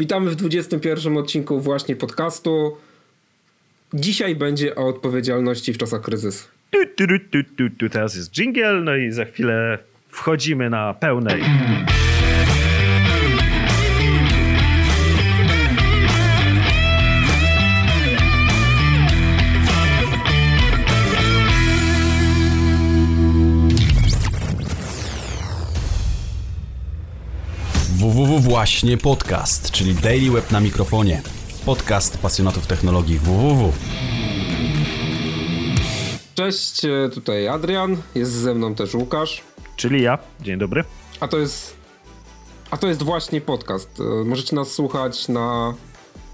Witamy w 21 odcinku właśnie podcastu. Dzisiaj będzie o odpowiedzialności w czasach kryzysu. Tu, tu, tu, tu, tu, Teraz jest jingle, no i za chwilę wchodzimy na pełnej. Właśnie podcast, czyli Daily Web na mikrofonie. Podcast pasjonatów technologii www. Cześć, e, tutaj Adrian, jest ze mną też Łukasz. Czyli ja. Dzień dobry. A to jest a to jest właśnie podcast. E, możecie nas słuchać na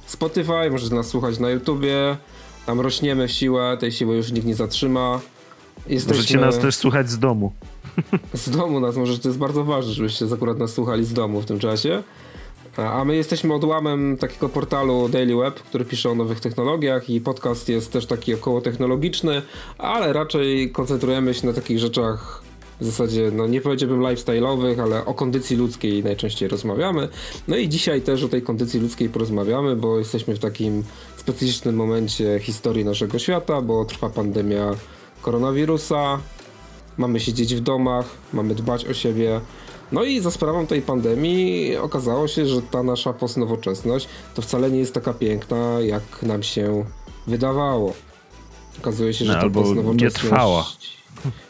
Spotify, możecie nas słuchać na YouTubie. Tam rośniemy w siłę, tej siły już nikt nie zatrzyma. Jesteśmy... Możecie nas też słuchać z domu. Z domu nas może, to jest bardzo ważne, żebyście akurat nas słuchali z domu w tym czasie. A my jesteśmy odłamem takiego portalu Daily Web, który pisze o nowych technologiach i podcast jest też taki około technologiczny, ale raczej koncentrujemy się na takich rzeczach w zasadzie, no nie powiedziałbym lifestyle'owych, ale o kondycji ludzkiej najczęściej rozmawiamy. No i dzisiaj też o tej kondycji ludzkiej porozmawiamy, bo jesteśmy w takim specyficznym momencie historii naszego świata, bo trwa pandemia koronawirusa, mamy siedzieć w domach, mamy dbać o siebie. No i za sprawą tej pandemii okazało się, że ta nasza postnowoczesność to wcale nie jest taka piękna, jak nam się wydawało. Okazuje się, że no, ta postnowoczesność... nie trwała.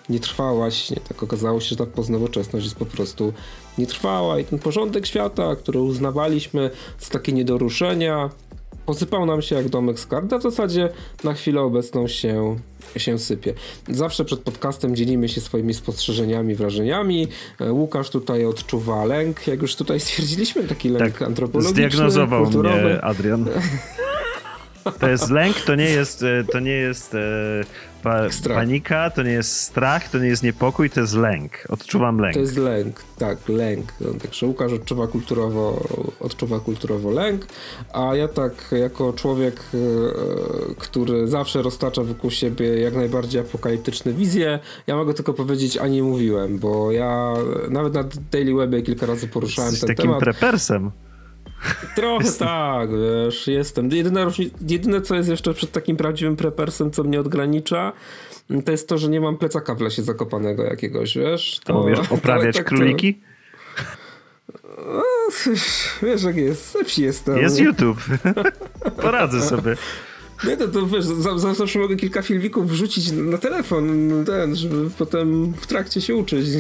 Nie trwała, właśnie. Tak okazało się, że ta postnowoczesność jest po prostu nietrwała i ten porządek świata, który uznawaliśmy za takie nie do ruszenia, posypał nam się jak domek z kart, a w zasadzie na chwilę obecną się, się sypie. Zawsze przed podcastem dzielimy się swoimi spostrzeżeniami, wrażeniami. E, Łukasz tutaj odczuwa lęk, jak już tutaj stwierdziliśmy, taki lęk tak, antropologiczny, zdiagnozował kulturowy. mnie Adrian. To jest lęk, to nie jest, e, to nie jest e, pa, panika, to nie jest strach, to nie jest niepokój, to jest lęk. Odczuwam lęk. To jest lęk, tak, lęk. Także Łukasz odczuwa kulturowo, odczuwa kulturowo lęk, a ja tak jako człowiek, e, który zawsze roztacza wokół siebie jak najbardziej apokaliptyczne wizje, ja mogę tylko powiedzieć, a nie mówiłem, bo ja nawet na Daily Webie kilka razy poruszałem Jesteś ten takim temat. prepersem. Trochę tak, wiesz, jestem. Jedyne, jedyne, co jest jeszcze przed takim prawdziwym prepersem, co mnie odgranicza, to jest to, że nie mam plecaka w lesie zakopanego jakiegoś, wiesz. To, to wiesz, oprawiać tak króliki? To... No, wiesz jak jest, lepszy jestem. Jest YouTube. Poradzę sobie. Nie, to, to wiesz, zawsze mogę kilka filmików wrzucić na telefon, ten, żeby potem w trakcie się uczyć.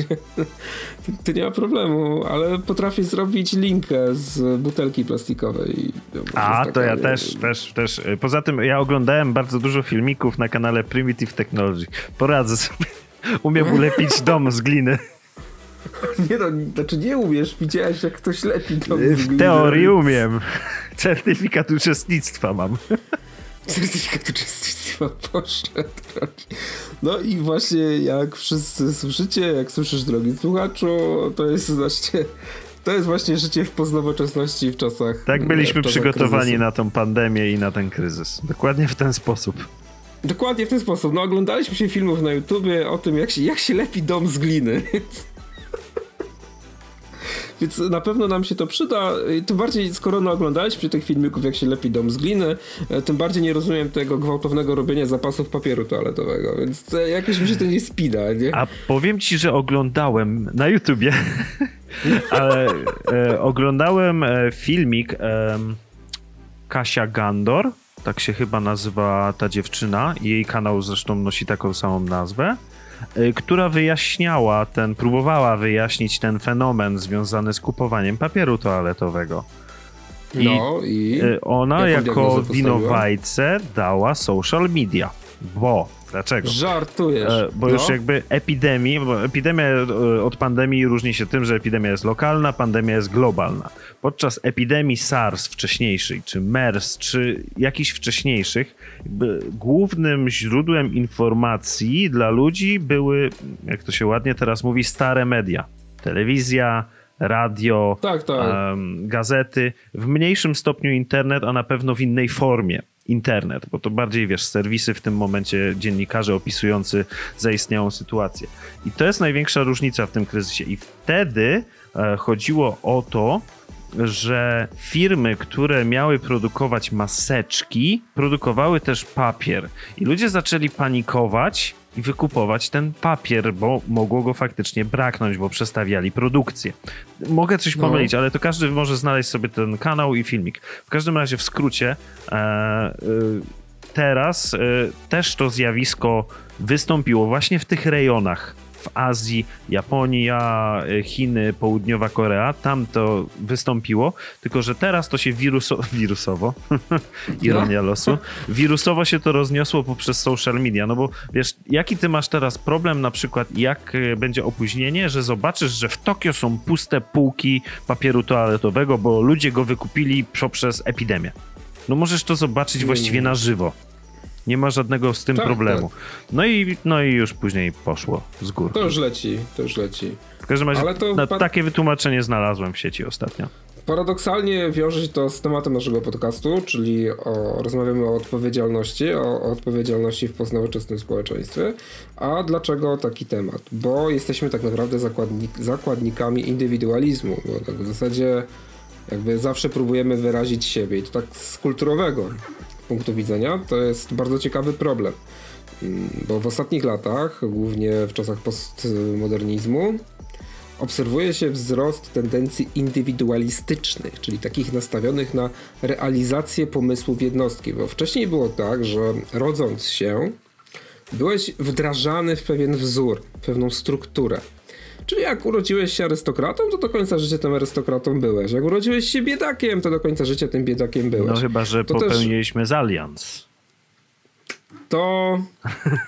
To nie ma problemu, ale potrafię zrobić linkę z butelki plastikowej. A, to ja też, też, też. Poza tym ja oglądałem bardzo dużo filmików na kanale Primitive Technology. Poradzę sobie. Umiem ulepić dom z gliny. Nie no, znaczy nie umiesz, widziałeś jak ktoś lepi dom z gliny. W teorii umiem. Certyfikat uczestnictwa mam certyfikat uczestnictwa poszedł. No i właśnie jak wszyscy słyszycie, jak słyszysz drogi słuchaczu, to jest właśnie to jest właśnie życie w poznowoczesności w czasach. Tak byliśmy czasach przygotowani kryzysu. na tą pandemię i na ten kryzys. Dokładnie w ten sposób. Dokładnie w ten sposób. No oglądaliśmy się filmów na YouTubie o tym, jak się, jak się lepi dom z gliny. Więc na pewno nam się to przyda. Tym bardziej, skoro no oglądaliśmy tych filmików, jak się lepi dom z gliny, e, tym bardziej nie rozumiem tego gwałtownego robienia zapasów papieru toaletowego, więc jakoś mi się to nie spina, nie? A powiem ci, że oglądałem na YouTubie, ale e, oglądałem e, filmik e, Kasia Gandor, tak się chyba nazywa ta dziewczyna, jej kanał zresztą nosi taką samą nazwę. Y, która wyjaśniała ten, próbowała wyjaśnić ten fenomen związany z kupowaniem papieru toaletowego. I, no i y, ona jako winowajce dała social media, bo Dlaczego? Żartujesz. E, bo no. już jakby epidemii, bo epidemia e, od pandemii różni się tym, że epidemia jest lokalna, pandemia jest globalna. Podczas epidemii SARS wcześniejszej, czy MERS, czy jakichś wcześniejszych, głównym źródłem informacji dla ludzi były, jak to się ładnie teraz mówi, stare media. Telewizja, radio, tak, tak. Um, gazety, w mniejszym stopniu internet, a na pewno w innej formie internet, bo to bardziej, wiesz, serwisy w tym momencie, dziennikarze opisujący zaistniałą sytuację. I to jest największa różnica w tym kryzysie. I wtedy e, chodziło o to, że firmy, które miały produkować maseczki, produkowały też papier. I ludzie zaczęli panikować i wykupować ten papier, bo mogło go faktycznie braknąć, bo przestawiali produkcję. Mogę coś No. pomylić, ale to każdy może znaleźć sobie ten kanał i filmik. W każdym razie, w skrócie, e, y, teraz e, też to zjawisko wystąpiło właśnie w tych rejonach. W Azji, Japonia, e, Chiny, Południowa Korea, tam to wystąpiło, tylko że teraz to się wiruso wirusowo, ironia losu, wirusowo się to rozniosło poprzez social media, no bo wiesz, jaki ty masz teraz problem na przykład, jak e, będzie opóźnienie, że zobaczysz, że w Tokio są puste półki papieru toaletowego, bo ludzie go wykupili poprzez epidemię. No możesz to zobaczyć właściwie na żywo. Nie ma żadnego z tym Tak, problemu. No i, no i już później poszło z góry. To już leci, to już leci. W każdym razie Ale to na, takie wytłumaczenie znalazłem w sieci ostatnio. Paradoksalnie wiąże się to z tematem naszego podcastu, czyli o, rozmawiamy o odpowiedzialności, o, o odpowiedzialności w postnowoczesnym społeczeństwie. A dlaczego taki temat? Bo jesteśmy tak naprawdę zakładnik, zakładnikami indywidualizmu, bo tak w zasadzie jakby zawsze próbujemy wyrazić siebie i to tak z kulturowego punktu widzenia to jest bardzo ciekawy problem. Mm, Bo w ostatnich latach, głównie w czasach postmodernizmu, obserwuje się wzrost tendencji indywidualistycznych, czyli takich nastawionych na realizację pomysłów jednostki. Bo wcześniej było tak, że rodząc się, byłeś wdrażany w pewien wzór, pewną strukturę. Czyli jak urodziłeś się arystokratą, to do końca życia tym arystokratą byłeś. Jak urodziłeś się biedakiem, to do końca życia tym biedakiem byłeś. No chyba, że To też- popełniliśmy z Allianz. To,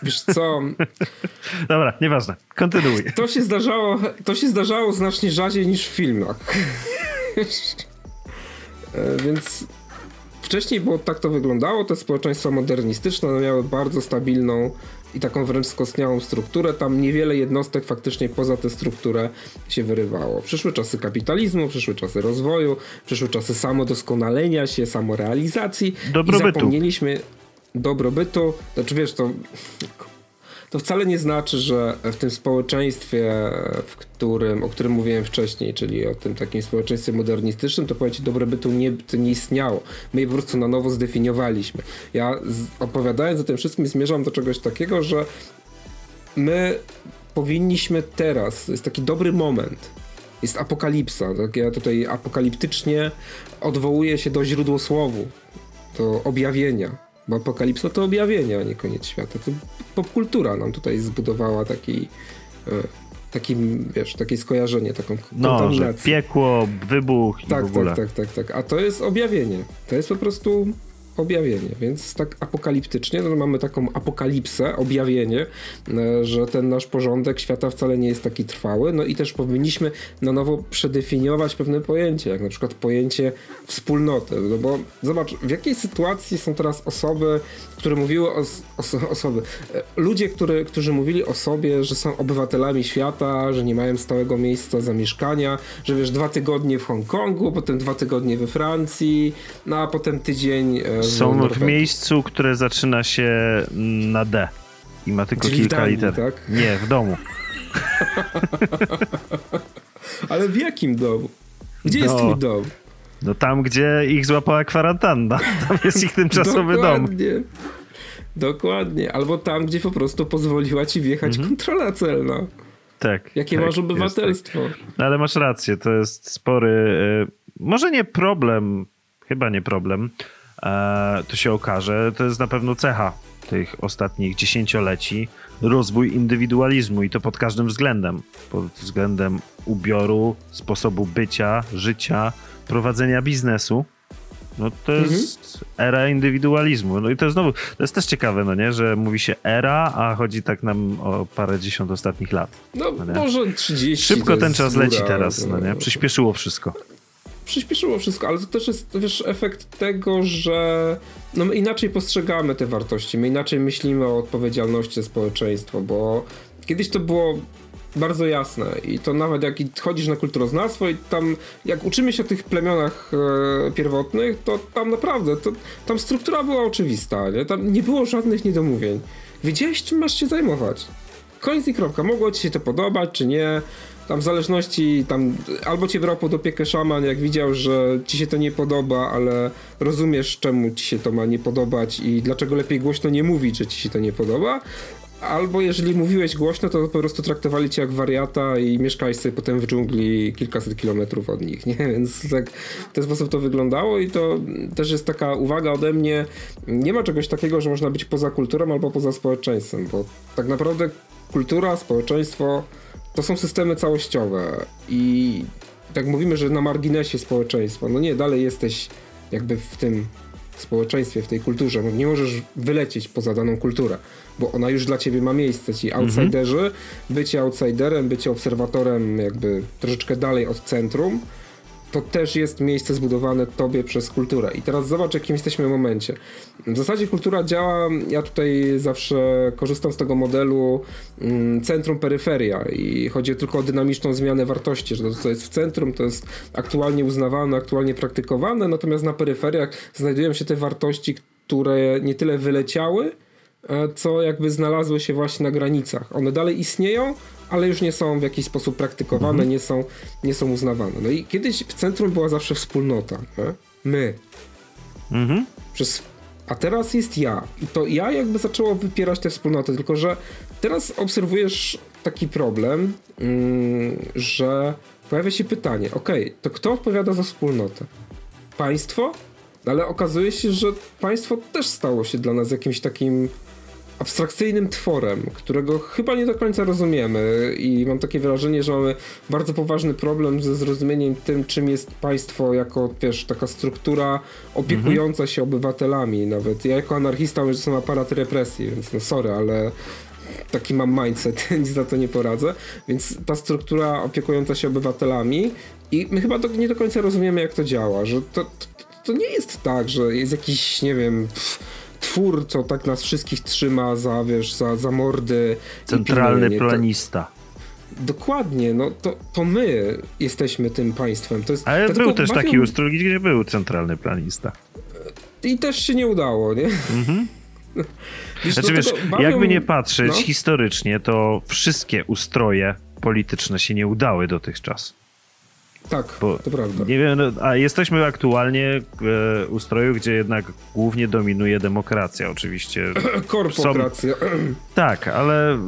wiesz co, Dobra, nieważne. Kontynuuj. To się zdarzało, to się zdarzało znacznie rzadziej niż w filmach. E, Więc wcześniej było tak to wyglądało, te społeczeństwa modernistyczne miały bardzo stabilną i taką wręcz skostniałą strukturę. Tam niewiele jednostek faktycznie poza tę strukturę się wyrywało. Przyszły czasy kapitalizmu, przyszły czasy rozwoju, przyszły czasy samodoskonalenia się, samorealizacji. Dobrobytu. I zapomnieliśmy dobrobytu. Znaczy wiesz, to to wcale nie znaczy, że w tym społeczeństwie, w którym, o którym mówiłem wcześniej, czyli o tym takim społeczeństwie modernistycznym, to pojęcie dobrobytu nie, nie istniało. My je po prostu na nowo zdefiniowaliśmy. Ja opowiadając o tym wszystkim zmierzam do czegoś takiego, że my powinniśmy teraz, jest taki dobry moment, jest apokalipsa, tak? ja tutaj apokaliptycznie odwołuję się do źródłosłowu, do objawienia. Bo apokalipsa to objawienie, a nie koniec świata. To popkultura nam tutaj zbudowała taki, e, taki wiesz, takie skojarzenie, taką No, że piekło, wybuch i tak, w ogóle. tak, tak, tak, tak. A to jest objawienie. To jest po prostu objawienie, więc tak apokaliptycznie no, mamy taką apokalipsę, objawienie, e, że ten nasz porządek świata wcale nie jest taki trwały, no i też powinniśmy na nowo przedefiniować pewne pojęcie, jak na przykład pojęcie wspólnoty, no bo zobacz, w jakiej sytuacji są teraz osoby, które mówiły o, oso, osoby, e, ludzie, który, którzy mówili o sobie, że są obywatelami świata, że nie mają stałego miejsca zamieszkania, że wiesz, dwa tygodnie w Hongkongu, potem dwa tygodnie we Francji, no a potem tydzień e, Są w miejscu, które zaczyna się na D i ma tylko Czyli kilka Danii, liter. tak? Nie, w domu. Ale w jakim domu? Gdzie jest No. twój dom? No tam, gdzie ich złapała kwarantanna. Tam jest ich tymczasowy dom. Dokładnie. Dokładnie. Albo tam, gdzie po prostu pozwoliła ci wjechać Mhm. kontrola celna. Tak. Jakie tak, masz jest obywatelstwo? tak. Ale masz rację, to jest spory, e, może nie problem, chyba nie problem, to się okaże, to jest na pewno cecha tych ostatnich dziesięcioleci, rozwój indywidualizmu i to pod każdym względem. Pod względem ubioru, sposobu bycia, życia, prowadzenia biznesu. No to jest era indywidualizmu. No i to znowu, to jest też ciekawe, no nie, że mówi się era, a chodzi tak nam o parę dziesiąt ostatnich lat. No, No może 30. Szybko ten czas góra, leci teraz, no nie? Przyspieszyło wszystko. Przyspieszyło wszystko, ale to też jest wiesz, efekt tego, że no my inaczej postrzegamy te wartości, my inaczej myślimy o odpowiedzialności za społeczeństwo, bo kiedyś to było bardzo jasne i to nawet jak chodzisz na kulturoznawstwo i tam jak uczymy się o tych plemionach e, pierwotnych, to tam naprawdę, to, tam struktura była oczywista, nie? tam nie było żadnych niedomówień. Wiedziałeś czym masz się zajmować. Koniec i kropka. Mogło ci się to podobać, czy nie. Tam w zależności, tam albo cię brał pod opiekę szaman, jak widział, że ci się to nie podoba, ale rozumiesz, czemu ci się to ma nie podobać i dlaczego lepiej głośno nie mówić, że ci się to nie podoba, Albo jeżeli mówiłeś głośno, to po prostu traktowali cię jak wariata i mieszkałeś sobie potem w dżungli kilkaset kilometrów od nich, nie? Więc tak w ten sposób to wyglądało i to też jest taka uwaga ode mnie, nie ma czegoś takiego, że można być poza kulturą albo poza społeczeństwem, bo tak naprawdę kultura, społeczeństwo to są systemy całościowe i tak mówimy, że na marginesie społeczeństwa, no nie, dalej jesteś jakby w tym społeczeństwie, w tej kulturze. No nie możesz wylecieć poza daną kulturę, bo ona już dla ciebie ma miejsce. Ci mhm. outsiderzy, bycie outsiderem, bycie obserwatorem jakby troszeczkę dalej od centrum, to też jest miejsce zbudowane tobie przez kulturę. I teraz zobacz, jakim jesteśmy momencie. W zasadzie kultura działa, ja tutaj zawsze korzystam z tego modelu mm, centrum-peryferia i chodzi tylko o dynamiczną zmianę wartości, że to, co jest w centrum, to jest aktualnie uznawane, aktualnie praktykowane, natomiast na peryferiach znajdują się te wartości, które nie tyle wyleciały, co jakby znalazły się właśnie na granicach. One dalej istnieją, ale już nie są w jakiś sposób praktykowane, mhm. nie, są, nie są uznawane. No i kiedyś w centrum była zawsze wspólnota. Nie? My. Mhm. Przez, a teraz jest ja. I to ja jakby zaczęło wypierać tę wspólnotę, tylko że teraz obserwujesz taki problem, mm, że pojawia się pytanie, ok, to kto odpowiada za wspólnotę? Państwo? Ale okazuje się, że państwo też stało się dla nas jakimś takim abstrakcyjnym tworem, którego chyba nie do końca rozumiemy i mam takie wrażenie, że mamy bardzo poważny problem ze zrozumieniem tym, czym jest państwo jako, wiesz, taka struktura opiekująca się obywatelami nawet. Ja jako anarchista mówię, że są aparaty represji, więc no sorry, ale taki mam mindset, nic za to nie poradzę. Więc ta struktura opiekująca się obywatelami i my chyba do, nie do końca rozumiemy, jak to działa, że to, to, to nie jest tak, że jest jakiś, nie wiem... Pff, twór, co tak nas wszystkich trzyma za, wiesz, za, za mordy. Centralny planista. To, dokładnie, no to, to my jesteśmy tym państwem. To jest, Ale był też bawią... taki ustrój, gdzie był centralny planista. I też się nie udało, nie? Mhm. Wiesz, znaczy, wiesz, bawią... jakby nie patrzeć no? historycznie, to wszystkie ustroje polityczne się nie udały dotychczas. Tak, Bo to prawda. Nie wiem, no, a jesteśmy aktualnie w e, ustroju, gdzie jednak głównie dominuje demokracja, oczywiście. Korporacja. Są, tak, ale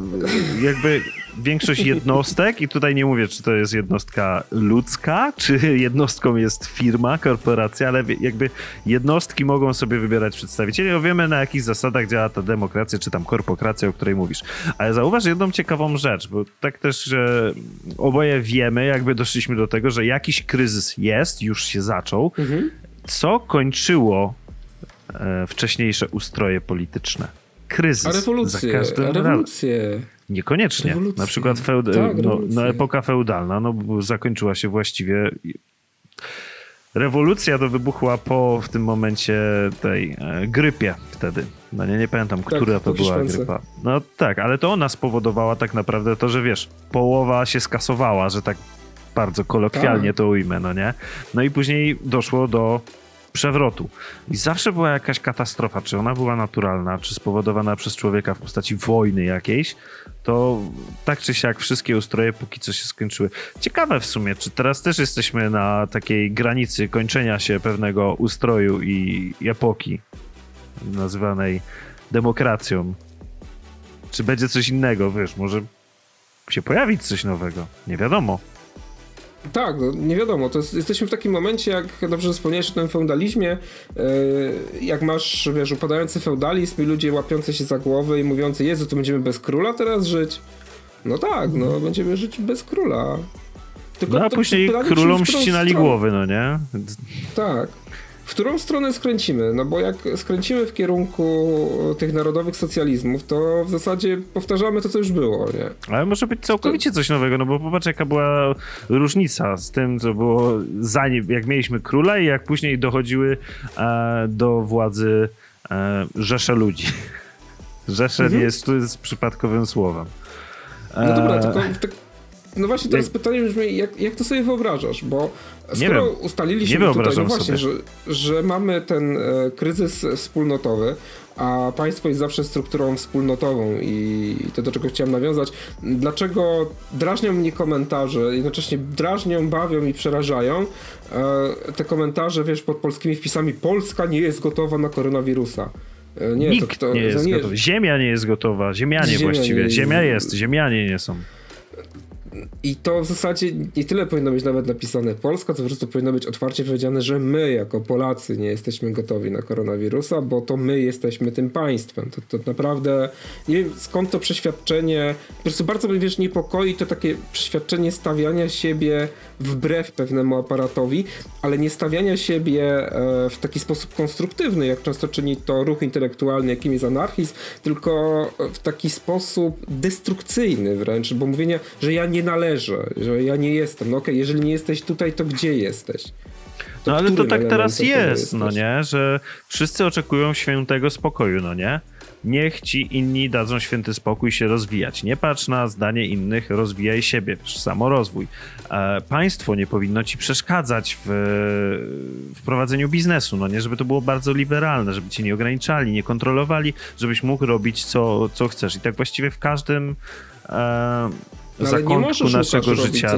jakby większość jednostek, i tutaj nie mówię, czy to jest jednostka ludzka, czy jednostką jest firma, korporacja, ale jakby jednostki mogą sobie wybierać przedstawicieli. Wiemy na jakich zasadach działa ta demokracja, czy tam korpokracja, o której mówisz. Ale zauważ jedną ciekawą rzecz, bo tak też, że oboje wiemy, jakby doszliśmy do tego, że jakiś kryzys jest, już się zaczął, mhm. co kończyło e, wcześniejsze ustroje polityczne. Kryzys. A rewolucje, za każdym rewolucje. Niekoniecznie. Rewolucja. Na przykład feud... tak, no, no, epoka feudalna no, zakończyła się właściwie. Rewolucja to wybuchła po w tym momencie tej e, grypie wtedy. No nie, nie pamiętam, tak, która to była grypa. No tak, ale to ona spowodowała tak naprawdę to, że wiesz, połowa się skasowała, że tak bardzo kolokwialnie tak. to ujmę, no nie? No i później doszło do przewrotu. I zawsze była jakaś katastrofa, czy ona była naturalna, czy spowodowana przez człowieka w postaci wojny jakiejś, to tak czy siak wszystkie ustroje póki co się skończyły. Ciekawe w sumie, czy teraz też jesteśmy na takiej granicy kończenia się pewnego ustroju i epoki nazywanej demokracją. Czy będzie coś innego, wiesz, może się pojawić coś nowego, nie wiadomo. Tak, no, nie wiadomo. To jest, jesteśmy w takim momencie, jak dobrze wspomniałeś o tym feudalizmie, yy, jak masz, wiesz, upadający feudalizm i ludzie łapiące się za głowy i mówiący, Jezu, to będziemy bez króla teraz żyć? No tak, no, będziemy żyć bez króla. Tylko no a później królom ścinali głowy, no nie? Tak w którą stronę skręcimy? No bo jak skręcimy w kierunku tych narodowych socjalizmów, to w zasadzie powtarzamy to, co już było, nie? Ale może być całkowicie coś nowego, no bo popatrz, jaka była różnica z tym, co było zanim, jak mieliśmy króla i jak później dochodziły e, do władzy e, rzesze ludzi. Rzesze mhm. jest, tu jest przypadkowym słowem. No dobra, e, tylko... Tak no właśnie teraz pytanie brzmi, jak, jak to sobie wyobrażasz? Bo Nie skoro wiem. ustaliliśmy Nie tutaj, no właśnie, że, że mamy ten e, kryzys wspólnotowy, a państwo jest zawsze strukturą wspólnotową i to do czego chciałem nawiązać. Dlaczego drażnią mnie komentarze, jednocześnie drażnią, bawią i przerażają e, te komentarze, wiesz, pod polskimi wpisami Polska nie jest gotowa na koronawirusa. E, Nie, Nikt to, to, nie jest to gotowy. Ziemia nie jest gotowa. Ziemianie Ziemia właściwie. nie- Ziemia jest, ziemianie nie są. I to w zasadzie nie tyle powinno być nawet napisane Polska, co po prostu powinno być otwarcie powiedziane, że my jako Polacy nie jesteśmy gotowi na koronawirusa, bo to my jesteśmy tym państwem. To, to naprawdę nie wiem skąd to przeświadczenie, po prostu bardzo mnie wiesz niepokoi to takie przeświadczenie stawiania siebie wbrew pewnemu aparatowi, ale nie stawiania siebie e, w taki sposób konstruktywny, jak często czyni to ruch intelektualny, jakim jest anarchizm, tylko w taki sposób destrukcyjny wręcz, bo mówienie, że ja nie należę, że ja nie jestem. No okej, jeżeli nie jesteś tutaj, to gdzie jesteś? To No ale to tak teraz jest, no nie? Że wszyscy oczekują świętego spokoju, no nie? Niech ci inni dadzą święty spokój się rozwijać. Nie patrz na zdanie innych, rozwijaj siebie, samorozwój. E, państwo nie powinno ci przeszkadzać w, w prowadzeniu biznesu, no nie? Żeby to było bardzo liberalne, żeby cię nie ograniczali, nie kontrolowali, żebyś mógł robić co, co chcesz. I tak właściwie w każdym e, No zakątku naszego życia.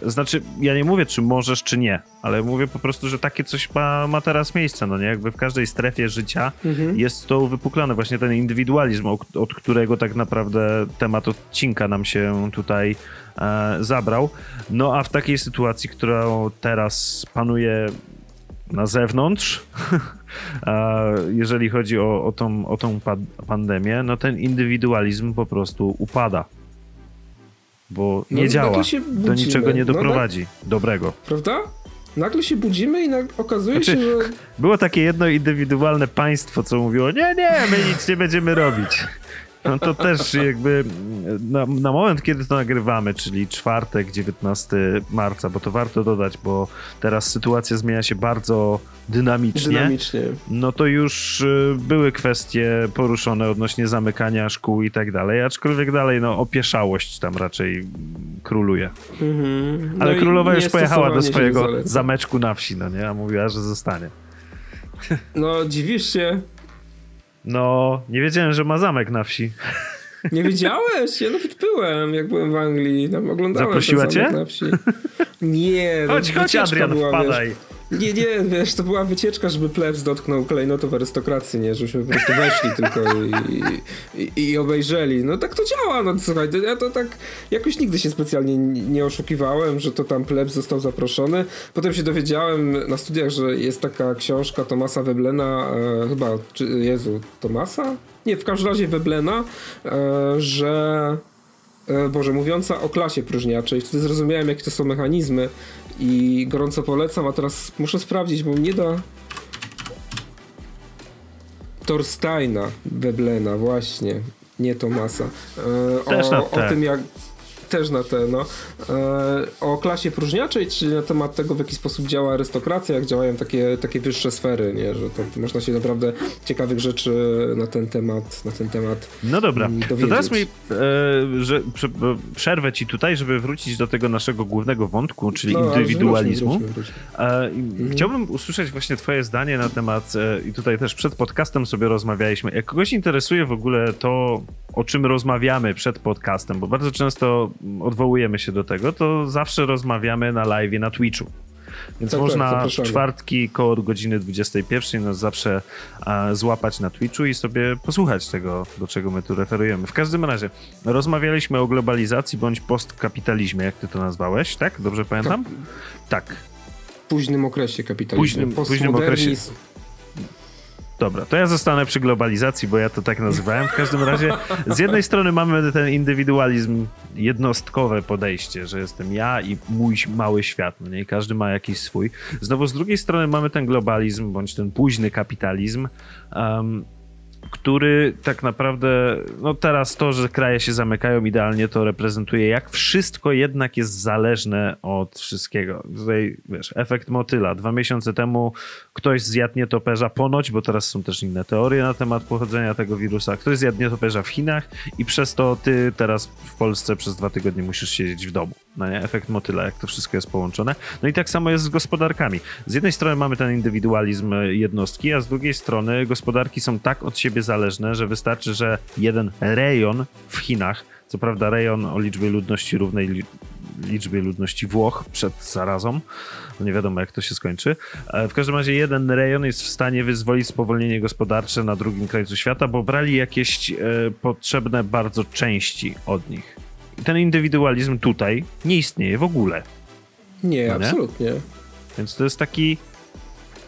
Tak, znaczy, ja nie mówię, czy możesz, czy nie, ale mówię po prostu, że takie coś ma, ma teraz miejsce, no nie? Jakby w każdej strefie życia Mhm. jest to uwypuklone, właśnie ten indywidualizm, od, którego tak naprawdę temat odcinka nam się tutaj e, zabrał. No a w takiej sytuacji, która teraz panuje na zewnątrz, jeżeli chodzi o, o tą, o tą pa- pandemię, no ten indywidualizm po prostu upada. Bo No, nie nagle działa, do niczego nie No, doprowadzi dobrego. Prawda? Nagle się budzimy i okazuje Znaczy- się, że Było takie jedno indywidualne państwo, co mówiło, nie, nie, my nic nie będziemy robić. No to też jakby na, na moment, kiedy to nagrywamy, czyli czwartek, 19 marca, bo to warto dodać, bo teraz sytuacja zmienia się bardzo dynamicznie. dynamicznie. No to już y, były kwestie poruszone odnośnie zamykania szkół i tak dalej, aczkolwiek dalej no opieszałość tam raczej króluje. Mhm. No Ale królowa już pojechała do swojego zameczku na wsi, no nie? A mówiła, że zostanie. No dziwisz się. No, nie wiedziałem, że ma zamek na wsi. Nie wiedziałeś? Ja nawet byłem, jak byłem w Anglii. Tam oglądałem Zaprosiła cię? na wsi. Nie, no, Chodź, chodź, Adrian, była, wpadaj. Wiesz, nie, nie, wiesz, to była wycieczka, żeby plebs dotknął klejnotów arystokracji, nie? Żebyśmy po prostu weszli tylko i, i, i obejrzeli. No tak to działa, no słuchaj, ja to tak jakoś nigdy się specjalnie nie nie oszukiwałem, że to tam plebs został zaproszony. Potem się dowiedziałem na studiach, że jest taka książka Tomasa Weblena, e, chyba, czy, Jezu, Tomasa? Nie, w każdym razie Weblena, e, że e, Boże, mówiąca o klasie próżniaczej. Wtedy zrozumiałem, jakie to są mechanizmy i gorąco polecam, a teraz muszę sprawdzić, bo nie da... Torsteina Weblena, właśnie, nie Tomasa. E, Też o, na o tym, jak też na te, no. E, o klasie próżniaczej, czyli na temat tego, w jaki sposób działa arystokracja, jak działają takie, takie wyższe sfery, nie? Że to można się naprawdę ciekawych rzeczy na ten temat, na ten temat No dobra, mm, to dowiedzieć. teraz mi e, że, prze, przerwę ci tutaj, żeby wrócić do tego naszego głównego wątku, czyli No, indywidualizmu. wróćmy, wróćmy, wróćmy. E, i Chciałbym usłyszeć właśnie twoje zdanie na temat, e, i tutaj też przed podcastem sobie rozmawialiśmy, jak kogoś interesuje w ogóle to, o czym rozmawiamy przed podcastem, bo bardzo często odwołujemy się do tego, to zawsze rozmawiamy na live na Twitchu. Więc Tak, tak, można w zapraszamy. czwartki koło godziny 21 nas zawsze e, złapać na Twitchu i sobie posłuchać tego, do czego my tu referujemy. W każdym razie, rozmawialiśmy o globalizacji bądź postkapitalizmie, jak ty to nazwałeś, tak? Dobrze pamiętam? Tak. późnym okresie kapitalizmu. Późnym- późnym Postmodernizm. Dobra, to ja zostanę przy globalizacji, bo ja to tak nazywałem. W każdym razie, z jednej strony mamy ten indywidualizm, jednostkowe podejście, że jestem ja i mój mały świat, no nie? Każdy ma jakiś swój. Znowu z drugiej strony mamy ten globalizm, bądź ten późny kapitalizm, em, który tak naprawdę, no teraz to, że kraje się zamykają idealnie, to reprezentuje, jak wszystko jednak jest zależne od wszystkiego. Tutaj, wiesz, efekt motyla. Dwa miesiące temu ktoś zjadł nietoperza ponoć, bo teraz są też inne teorie na temat pochodzenia tego wirusa. Ktoś zjadł nietoperza w Chinach i przez to ty teraz w Polsce przez dwa tygodnie musisz siedzieć w domu. no nie, efekt motyla, jak to wszystko jest połączone. No i tak samo jest z gospodarkami. Z jednej strony mamy ten indywidualizm jednostki, a z drugiej strony gospodarki są tak od siebie zależne, że wystarczy, że jeden rejon w Chinach, co prawda rejon o liczbie ludności równej li liczbie ludności Włoch przed zarazą, no nie wiadomo jak to się skończy. E, w każdym razie jeden rejon jest w stanie wyzwolić spowolnienie gospodarcze na drugim krańcu świata, bo brali jakieś e, potrzebne bardzo części od nich ten indywidualizm tutaj nie istnieje w ogóle. Nie, no absolutnie. Nie? Więc to jest taki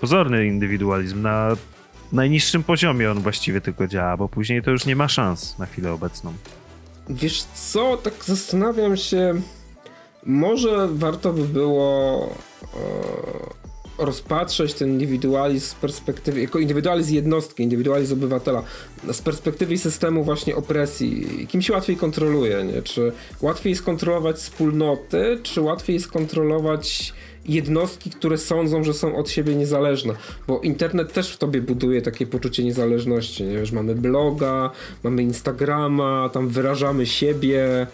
pozorny indywidualizm. Na najniższym poziomie on właściwie tylko działa, bo później to już nie ma szans na chwilę obecną. Wiesz co, tak zastanawiam się, może warto by było e, rozpatrzeć ten indywidualizm z perspektywy, jako indywidualizm jednostki, indywidualizm obywatela, z perspektywy systemu właśnie opresji, kim się łatwiej kontroluje, nie? Czy łatwiej jest kontrolować wspólnoty, czy łatwiej jest kontrolować jednostki, które sądzą, że są od siebie niezależne, bo internet też w tobie buduje takie poczucie niezależności, nie? Wiesz, mamy bloga, mamy Instagrama, tam wyrażamy siebie,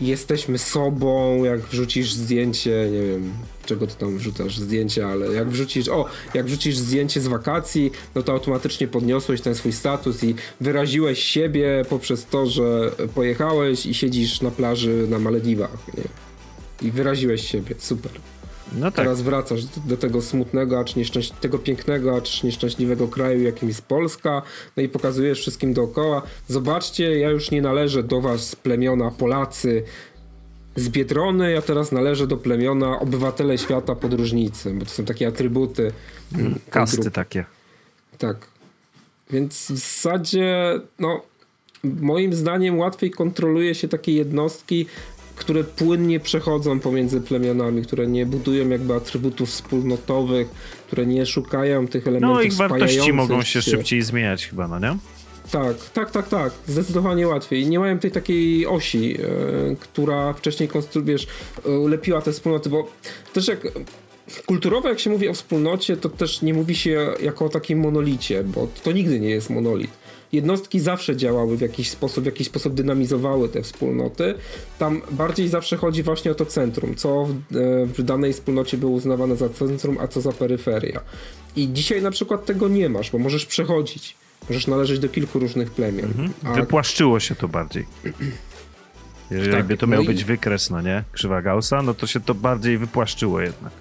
jesteśmy sobą, jak wrzucisz zdjęcie, nie wiem, czego ty tam wrzucasz zdjęcie, ale jak wrzucisz, o, jak wrzucisz zdjęcie z wakacji, no to automatycznie podniosłeś ten swój status i wyraziłeś siebie poprzez to, że pojechałeś i siedzisz na plaży na Malediwach, nie? I wyraziłeś siebie, super. No tak. Teraz wracasz do, tego smutnego, acz nieszczęś- tego pięknego, acz nieszczęśliwego kraju, jakim jest Polska, no i pokazujesz wszystkim dookoła. Zobaczcie, ja już nie należę do was z plemiona Polacy z Biedrony, ja teraz należę do plemiona obywatele świata podróżnicy, bo to są takie atrybuty. Mm, kasty takie. Tak. Więc w zasadzie, no, moim zdaniem łatwiej kontroluje się takie jednostki, które płynnie przechodzą pomiędzy plemionami, które nie budują jakby atrybutów wspólnotowych, które nie szukają tych elementów No ich wartości mogą się, się szybciej zmieniać chyba, no nie? Tak, tak, tak, tak. Zdecydowanie łatwiej. Nie mają tej takiej osi, e, która wcześniej wiesz, e, lepiła te wspólnoty, bo też jak kulturowo jak się mówi o wspólnocie, to też nie mówi się jako o takim monolicie, bo to nigdy nie jest monolit jednostki zawsze działały w jakiś sposób, w jakiś sposób dynamizowały te wspólnoty. Tam bardziej zawsze chodzi właśnie o to centrum, co w, e, w danej wspólnocie było uznawane za centrum, a co za peryferia. I dzisiaj na przykład tego nie masz, bo możesz przechodzić. Możesz należeć do kilku różnych plemion. Mhm. A... Wypłaszczyło się to bardziej. Jeżeli tak, by to miał no być i... wykres, no nie? Krzywa Gaussa, no to się to bardziej wypłaszczyło jednak.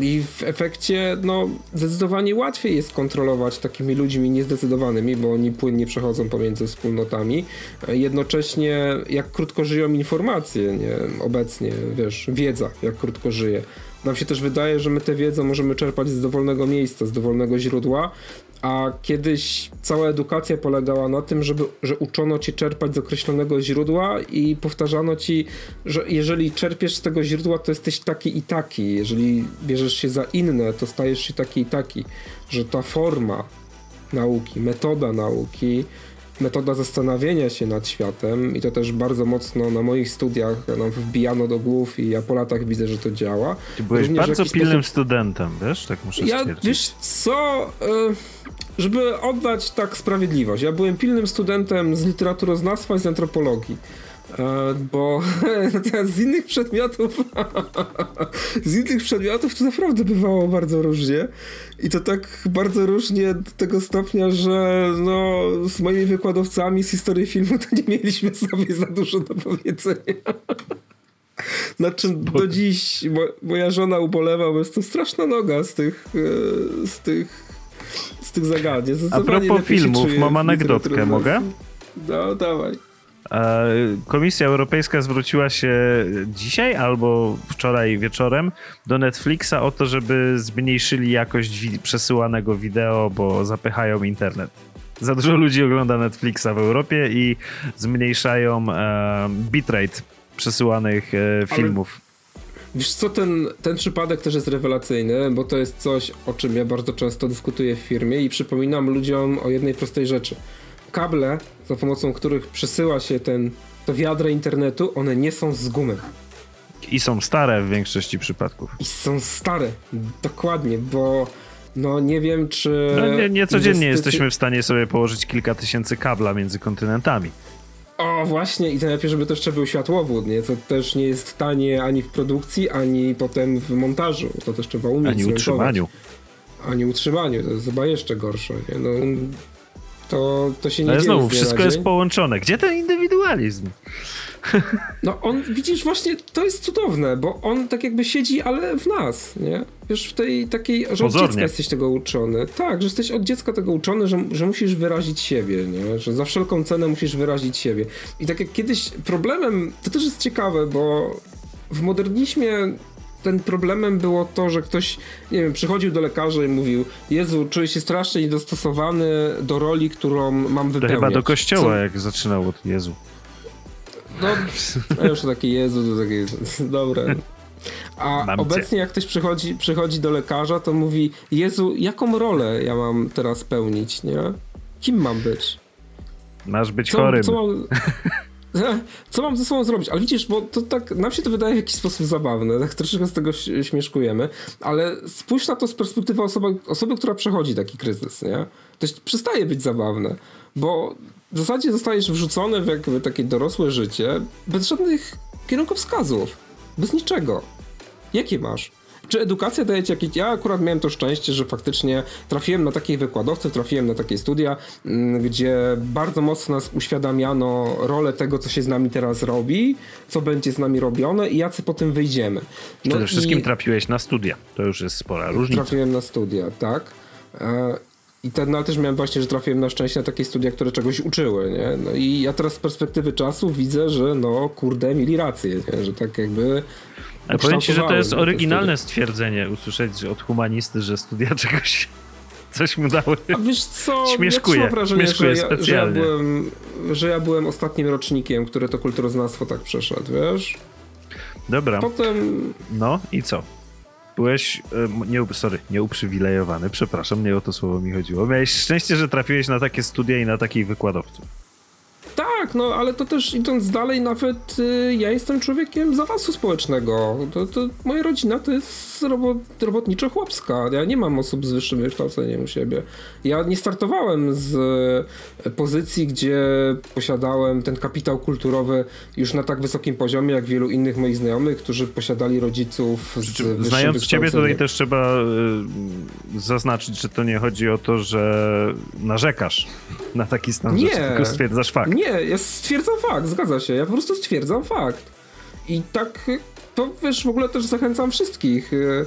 I w efekcie, no, zdecydowanie łatwiej jest kontrolować takimi ludźmi niezdecydowanymi, bo oni płynnie przechodzą pomiędzy wspólnotami. Jednocześnie, jak krótko żyją informacje, nie? Obecnie, wiesz, wiedza, jak krótko żyje. Nam się też wydaje, że my tę wiedzę możemy czerpać z dowolnego miejsca, z dowolnego źródła, a kiedyś cała edukacja polegała na tym, żeby, że uczono cię czerpać z określonego źródła i powtarzano ci, że jeżeli czerpiesz z tego źródła, to jesteś taki i taki. Jeżeli bierzesz się za inne, to stajesz się taki i taki. Że ta forma nauki, metoda nauki metoda zastanawiania się nad światem i to też bardzo mocno na moich studiach nam wbijano do głów i ja po latach widzę, że to działa. Ty byłeś Również bardzo pilnym sposób... studentem, wiesz? Tak muszę ja, stwierdzić. Wiesz co... Y żeby oddać tak sprawiedliwość. Ja byłem pilnym studentem z literaturoznawstwa i z antropologii. E, bo z innych przedmiotów z innych przedmiotów to naprawdę bywało bardzo różnie i to tak bardzo różnie do tego stopnia, że no z moimi wykładowcami z historii filmu to nie mieliśmy sobie za dużo do powiedzenia. Na czym do dziś moja żona ubolewa, bo jest to straszna noga z tych, e, z tych z tych zagadnień. A propos filmów, mam anegdotkę, mogę? No, dawaj. Komisja Europejska zwróciła się dzisiaj albo wczoraj wieczorem do Netflixa o to, żeby zmniejszyli jakość wi przesyłanego wideo, bo zapychają internet. Za dużo ludzi ogląda Netflixa w Europie i zmniejszają e, bitrate przesyłanych e, filmów. Wiesz co, ten, ten przypadek też jest rewelacyjny, bo to jest coś, o czym ja bardzo często dyskutuję w firmie i przypominam ludziom o jednej prostej rzeczy. Kable, za pomocą których przesyła się ten, to wiadro internetu, one nie są z gumy. I są stare w większości przypadków. I są stare, dokładnie, bo no nie wiem, czy... No, nie, nie codziennie jesteśmy w stanie sobie położyć kilka tysięcy kabla między kontynentami. O, właśnie, i to najlepiej, żeby to jeszcze był światłowód, nie? To też nie jest tanie ani w produkcji, ani potem w montażu. To też trzeba umieć Ani utrzymaniu. Ani utrzymaniu, to jest chyba jeszcze gorsze, nie? No, to, to się nie Ale znowu, wszystko jest połączone. Gdzie ten indywidualizm? No on, widzisz, właśnie to jest cudowne, bo on tak jakby siedzi, ale w nas, nie? Wiesz, w tej takiej, że od Pozornie. dziecka jesteś tego uczony. Tak, że jesteś od dziecka tego uczony, że, że musisz wyrazić siebie, nie? Że za wszelką cenę musisz wyrazić siebie. I tak jak kiedyś problemem, to też jest ciekawe, bo w modernizmie ten problemem było to, że ktoś, nie wiem, przychodził do lekarza i mówił Jezu, czuję się strasznie niedostosowany do roli, którą mam To wypełniać. chyba do kościoła, Co- jak zaczynał od Jezu. no, a już takie Jezu, to takie dobra. A Mam cię. obecnie jak ktoś przychodzi, przychodzi do lekarza, to mówi Jezu, jaką rolę ja mam teraz pełnić, nie? Kim mam być? Masz być Co, chorym. co mam... Co mam ze sobą zrobić? Ale widzisz, bo to tak, nam się to wydaje w jakiś sposób zabawne, tak troszeczkę z tego śmieszkujemy, ale spójrz na to z perspektywy osoby, osoby, która przechodzi taki kryzys, nie? To przestaje być zabawne, bo w zasadzie zostajesz wrzucony w jakby takie dorosłe życie bez żadnych kierunkowskazów, bez niczego. Jakie masz? Czy edukacja daje ci jakieś... Ja akurat miałem to szczęście, że faktycznie trafiłem na takich wykładowców, trafiłem na takie studia, mm, gdzie bardzo mocno nas uświadamiano rolę tego, co się z nami teraz robi, co będzie z nami robione i jacy po tym wyjdziemy. No Przede wszystkim i trafiłeś na studia. To już jest spora różnica. trafiłem na studia, tak. E, I ten, no, ale też miałem właśnie, że trafiłem na szczęście na takie studia, które czegoś uczyły, nie? No i ja teraz z perspektywy czasu widzę, że no kurde, mieli rację, nie? że tak jakby Ale powiem ci, że to jest oryginalne stwierdzenie usłyszeć że od humanisty, że studia czegoś coś mu dały. A wiesz co, Śmieszkuję, ja wrażenie, że śmieszkuję ja, że, ja specjalnie. byłem, że ja byłem ostatnim rocznikiem, który to kulturoznawstwo tak przeszedł, wiesz? Dobra, Potem, no i co? Byłeś, nie, sorry, nieuprzywilejowany, przepraszam, nie o to słowo mi chodziło. Miałeś szczęście, że trafiłeś na takie studia i na takich wykładowców. Tak, no ale to też idąc dalej, nawet y, ja jestem człowiekiem z awansu społecznego. To, to moja rodzina to jest robo, robotniczo-chłopska. Ja nie mam osób z wyższym wykształceniem u siebie. Ja nie startowałem z e, pozycji, gdzie posiadałem ten kapitał kulturowy już na tak wysokim poziomie, jak wielu innych moich znajomych, którzy posiadali rodziców z wyższym Znając ciebie tutaj też trzeba y, zaznaczyć, że to nie chodzi o to, że narzekasz na taki stan Nie. tylko stwierdzasz fakt. Nie, ja stwierdzam fakt, zgadza się. Ja po prostu stwierdzam fakt. I tak, to wiesz, w ogóle też zachęcam wszystkich, y,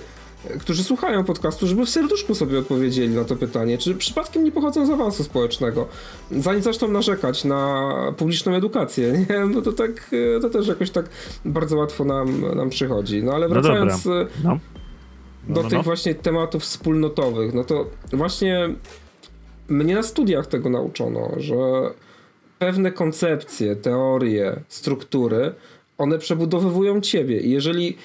którzy słuchają podcastu, żeby w serduszku sobie odpowiedzieli na to pytanie, czy przypadkiem nie pochodzą z awansu społecznego. Zanim zaczną narzekać na publiczną edukację, nie? No to tak, y, to też jakoś tak bardzo łatwo nam, nam przychodzi. No ale No wracając... y, No. No, do no, tych no. właśnie tematów wspólnotowych, no to właśnie mnie na studiach tego nauczono, że pewne koncepcje, teorie, struktury, one przebudowywują ciebie. I jeżeli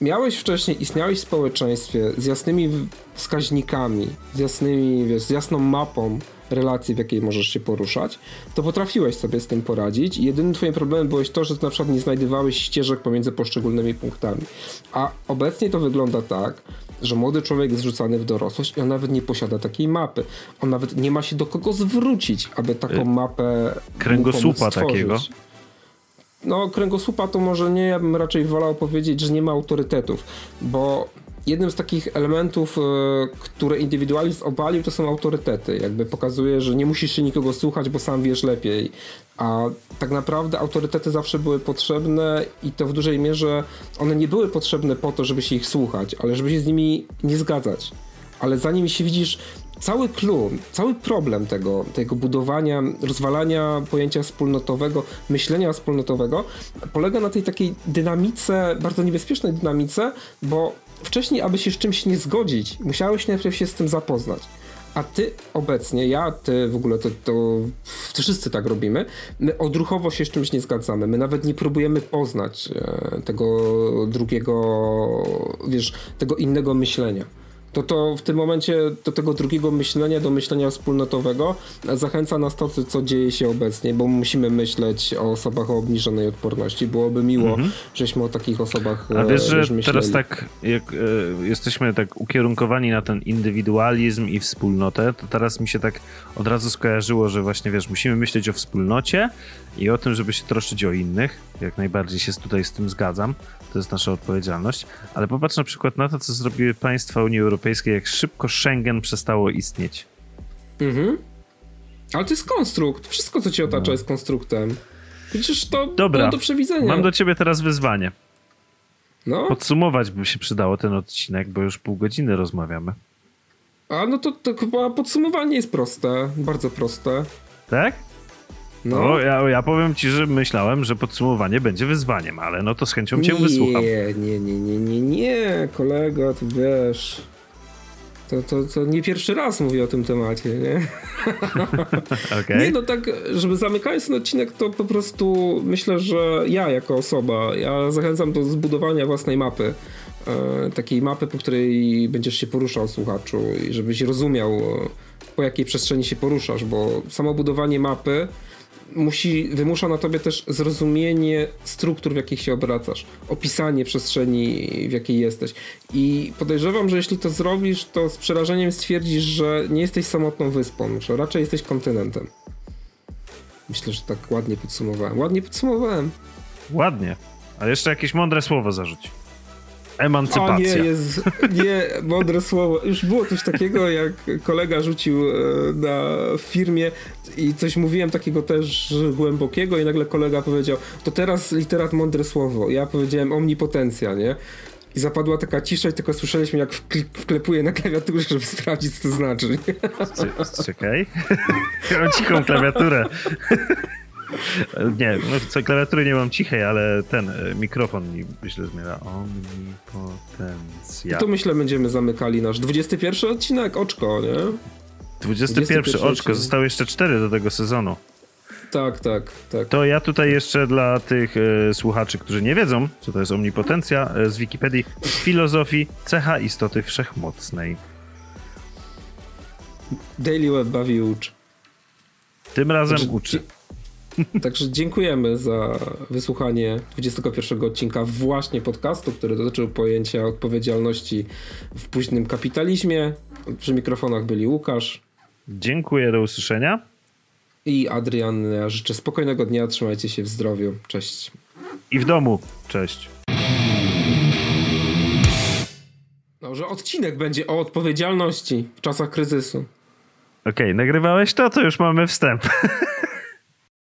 miałeś wcześniej, istniałeś w społeczeństwie z jasnymi wskaźnikami, z jasnymi, wiesz, z jasną mapą relacji, w jakiej możesz się poruszać, to potrafiłeś sobie z tym poradzić jedynym twoim problemem byłeś to, że na przykład nie znajdowałeś ścieżek pomiędzy poszczególnymi punktami. A obecnie to wygląda tak, że młody człowiek jest rzucany w dorosłość i on nawet nie posiada takiej mapy. On nawet nie ma się do kogo zwrócić, aby taką mapę mu kręgosłupa takiego. No, kręgosłupa to może nie, ja bym raczej wolał powiedzieć, że nie ma autorytetów, bo jednym z takich elementów, e, które indywidualizm obalił, to są autorytety. Jakby pokazuje, że nie musisz się nikogo słuchać, bo sam wiesz lepiej. A tak naprawdę autorytety zawsze były potrzebne i to w dużej mierze one nie były potrzebne po to, żeby się ich słuchać, ale żeby się z nimi nie zgadzać. Ale zanim się widzisz, cały clue, cały problem tego, tego budowania, rozwalania pojęcia wspólnotowego, myślenia wspólnotowego polega na tej takiej dynamice, bardzo niebezpiecznej dynamice, bo wcześniej, aby się z czymś nie zgodzić, musiałeś najpierw się z tym zapoznać. A ty obecnie, ja, ty w ogóle, to, to, wszyscy tak robimy, my odruchowo się z czymś nie zgadzamy. My nawet nie próbujemy poznać e, tego drugiego, wiesz, tego innego myślenia. To to w tym momencie do tego drugiego myślenia, do myślenia wspólnotowego zachęca nas to, co dzieje się obecnie, bo musimy myśleć o osobach o obniżonej odporności. Byłoby miło, mhm. żeśmy o takich osobach A wiesz, że myśleli. teraz tak, jak e, jesteśmy tak ukierunkowani na ten indywidualizm i wspólnotę, to teraz mi się tak od razu skojarzyło, że właśnie wiesz, musimy myśleć o wspólnocie i o tym, żeby się troszczyć o innych. Jak najbardziej się tutaj z tym zgadzam to jest nasza odpowiedzialność. Ale popatrz na przykład na to, co zrobiły państwa Unii Europejskiej, jak szybko Schengen przestało istnieć. Mhm. Ale to jest konstrukt. Wszystko, co cię otacza, no. jest konstruktem. Przecież to Dobra, było do przewidzenia. Mam do ciebie teraz wyzwanie. No? Podsumować by się przydało ten odcinek, bo już pół godziny rozmawiamy. A no to, to chyba podsumowanie jest proste. Bardzo proste. Tak? No, ja, ja powiem ci, że myślałem, że podsumowanie będzie wyzwaniem, ale no to z chęcią cię nie, wysłucham. Nie, nie, nie, nie, nie, nie, kolego, to wiesz... To, to, to nie pierwszy raz mówię o tym temacie, nie? okay. Nie, no tak, żeby zamykając ten odcinek, to po prostu myślę, że ja jako osoba, ja zachęcam do zbudowania własnej mapy. E, takiej mapy, po której będziesz się poruszał, słuchaczu, i żebyś rozumiał, po jakiej przestrzeni się poruszasz, bo samo budowanie mapy musi, wymusza na tobie też zrozumienie struktur, w jakich się obracasz, opisanie przestrzeni, w jakiej jesteś. I podejrzewam, że jeśli to zrobisz, to z przerażeniem stwierdzisz, że nie jesteś samotną wyspą, że raczej jesteś kontynentem. Myślę, że tak ładnie podsumowałem. Ładnie podsumowałem. Ładnie. Ale jeszcze jakieś mądre słowo zarzuć. Emancypacja. O nie, jest, nie, mądre słowo. Już było coś takiego, jak kolega rzucił e, na firmie i coś mówiłem takiego też głębokiego i nagle kolega powiedział, to teraz literat mądre słowo. Ja powiedziałem omnipotencja, nie? I zapadła taka cisza i tylko słyszeliśmy, jak wklepuję na klawiaturze, żeby sprawdzić, co to znaczy. Czekaj. Mam cichą klawiaturę. Nie, no co, klawiatury nie mam cichej, ale ten e, mikrofon mi myślę zmienia. Omnipotencja. I tu myślę będziemy zamykali nasz 21 odcinek, oczko, nie? 21, 21 oczko, zostały jeszcze 4 do tego sezonu. Tak, tak, tak. To ja tutaj jeszcze dla tych e, słuchaczy, którzy nie wiedzą, co to jest omnipotencja, e, z Wikipedii, filozofii, cecha istoty wszechmocnej. Daily Web bawi uczy. Tym razem znaczy, uczy. Także dziękujemy za wysłuchanie 21 odcinka właśnie podcastu, który dotyczył pojęcia odpowiedzialności w późnym kapitalizmie. Przy mikrofonach byli Łukasz. Dziękuję, do usłyszenia. I Adrian, ja życzę spokojnego dnia, trzymajcie się w zdrowiu. Cześć. I w domu. Cześć. No, że odcinek będzie o odpowiedzialności w czasach kryzysu. Okej, okay, nagrywałeś to, to już mamy wstęp.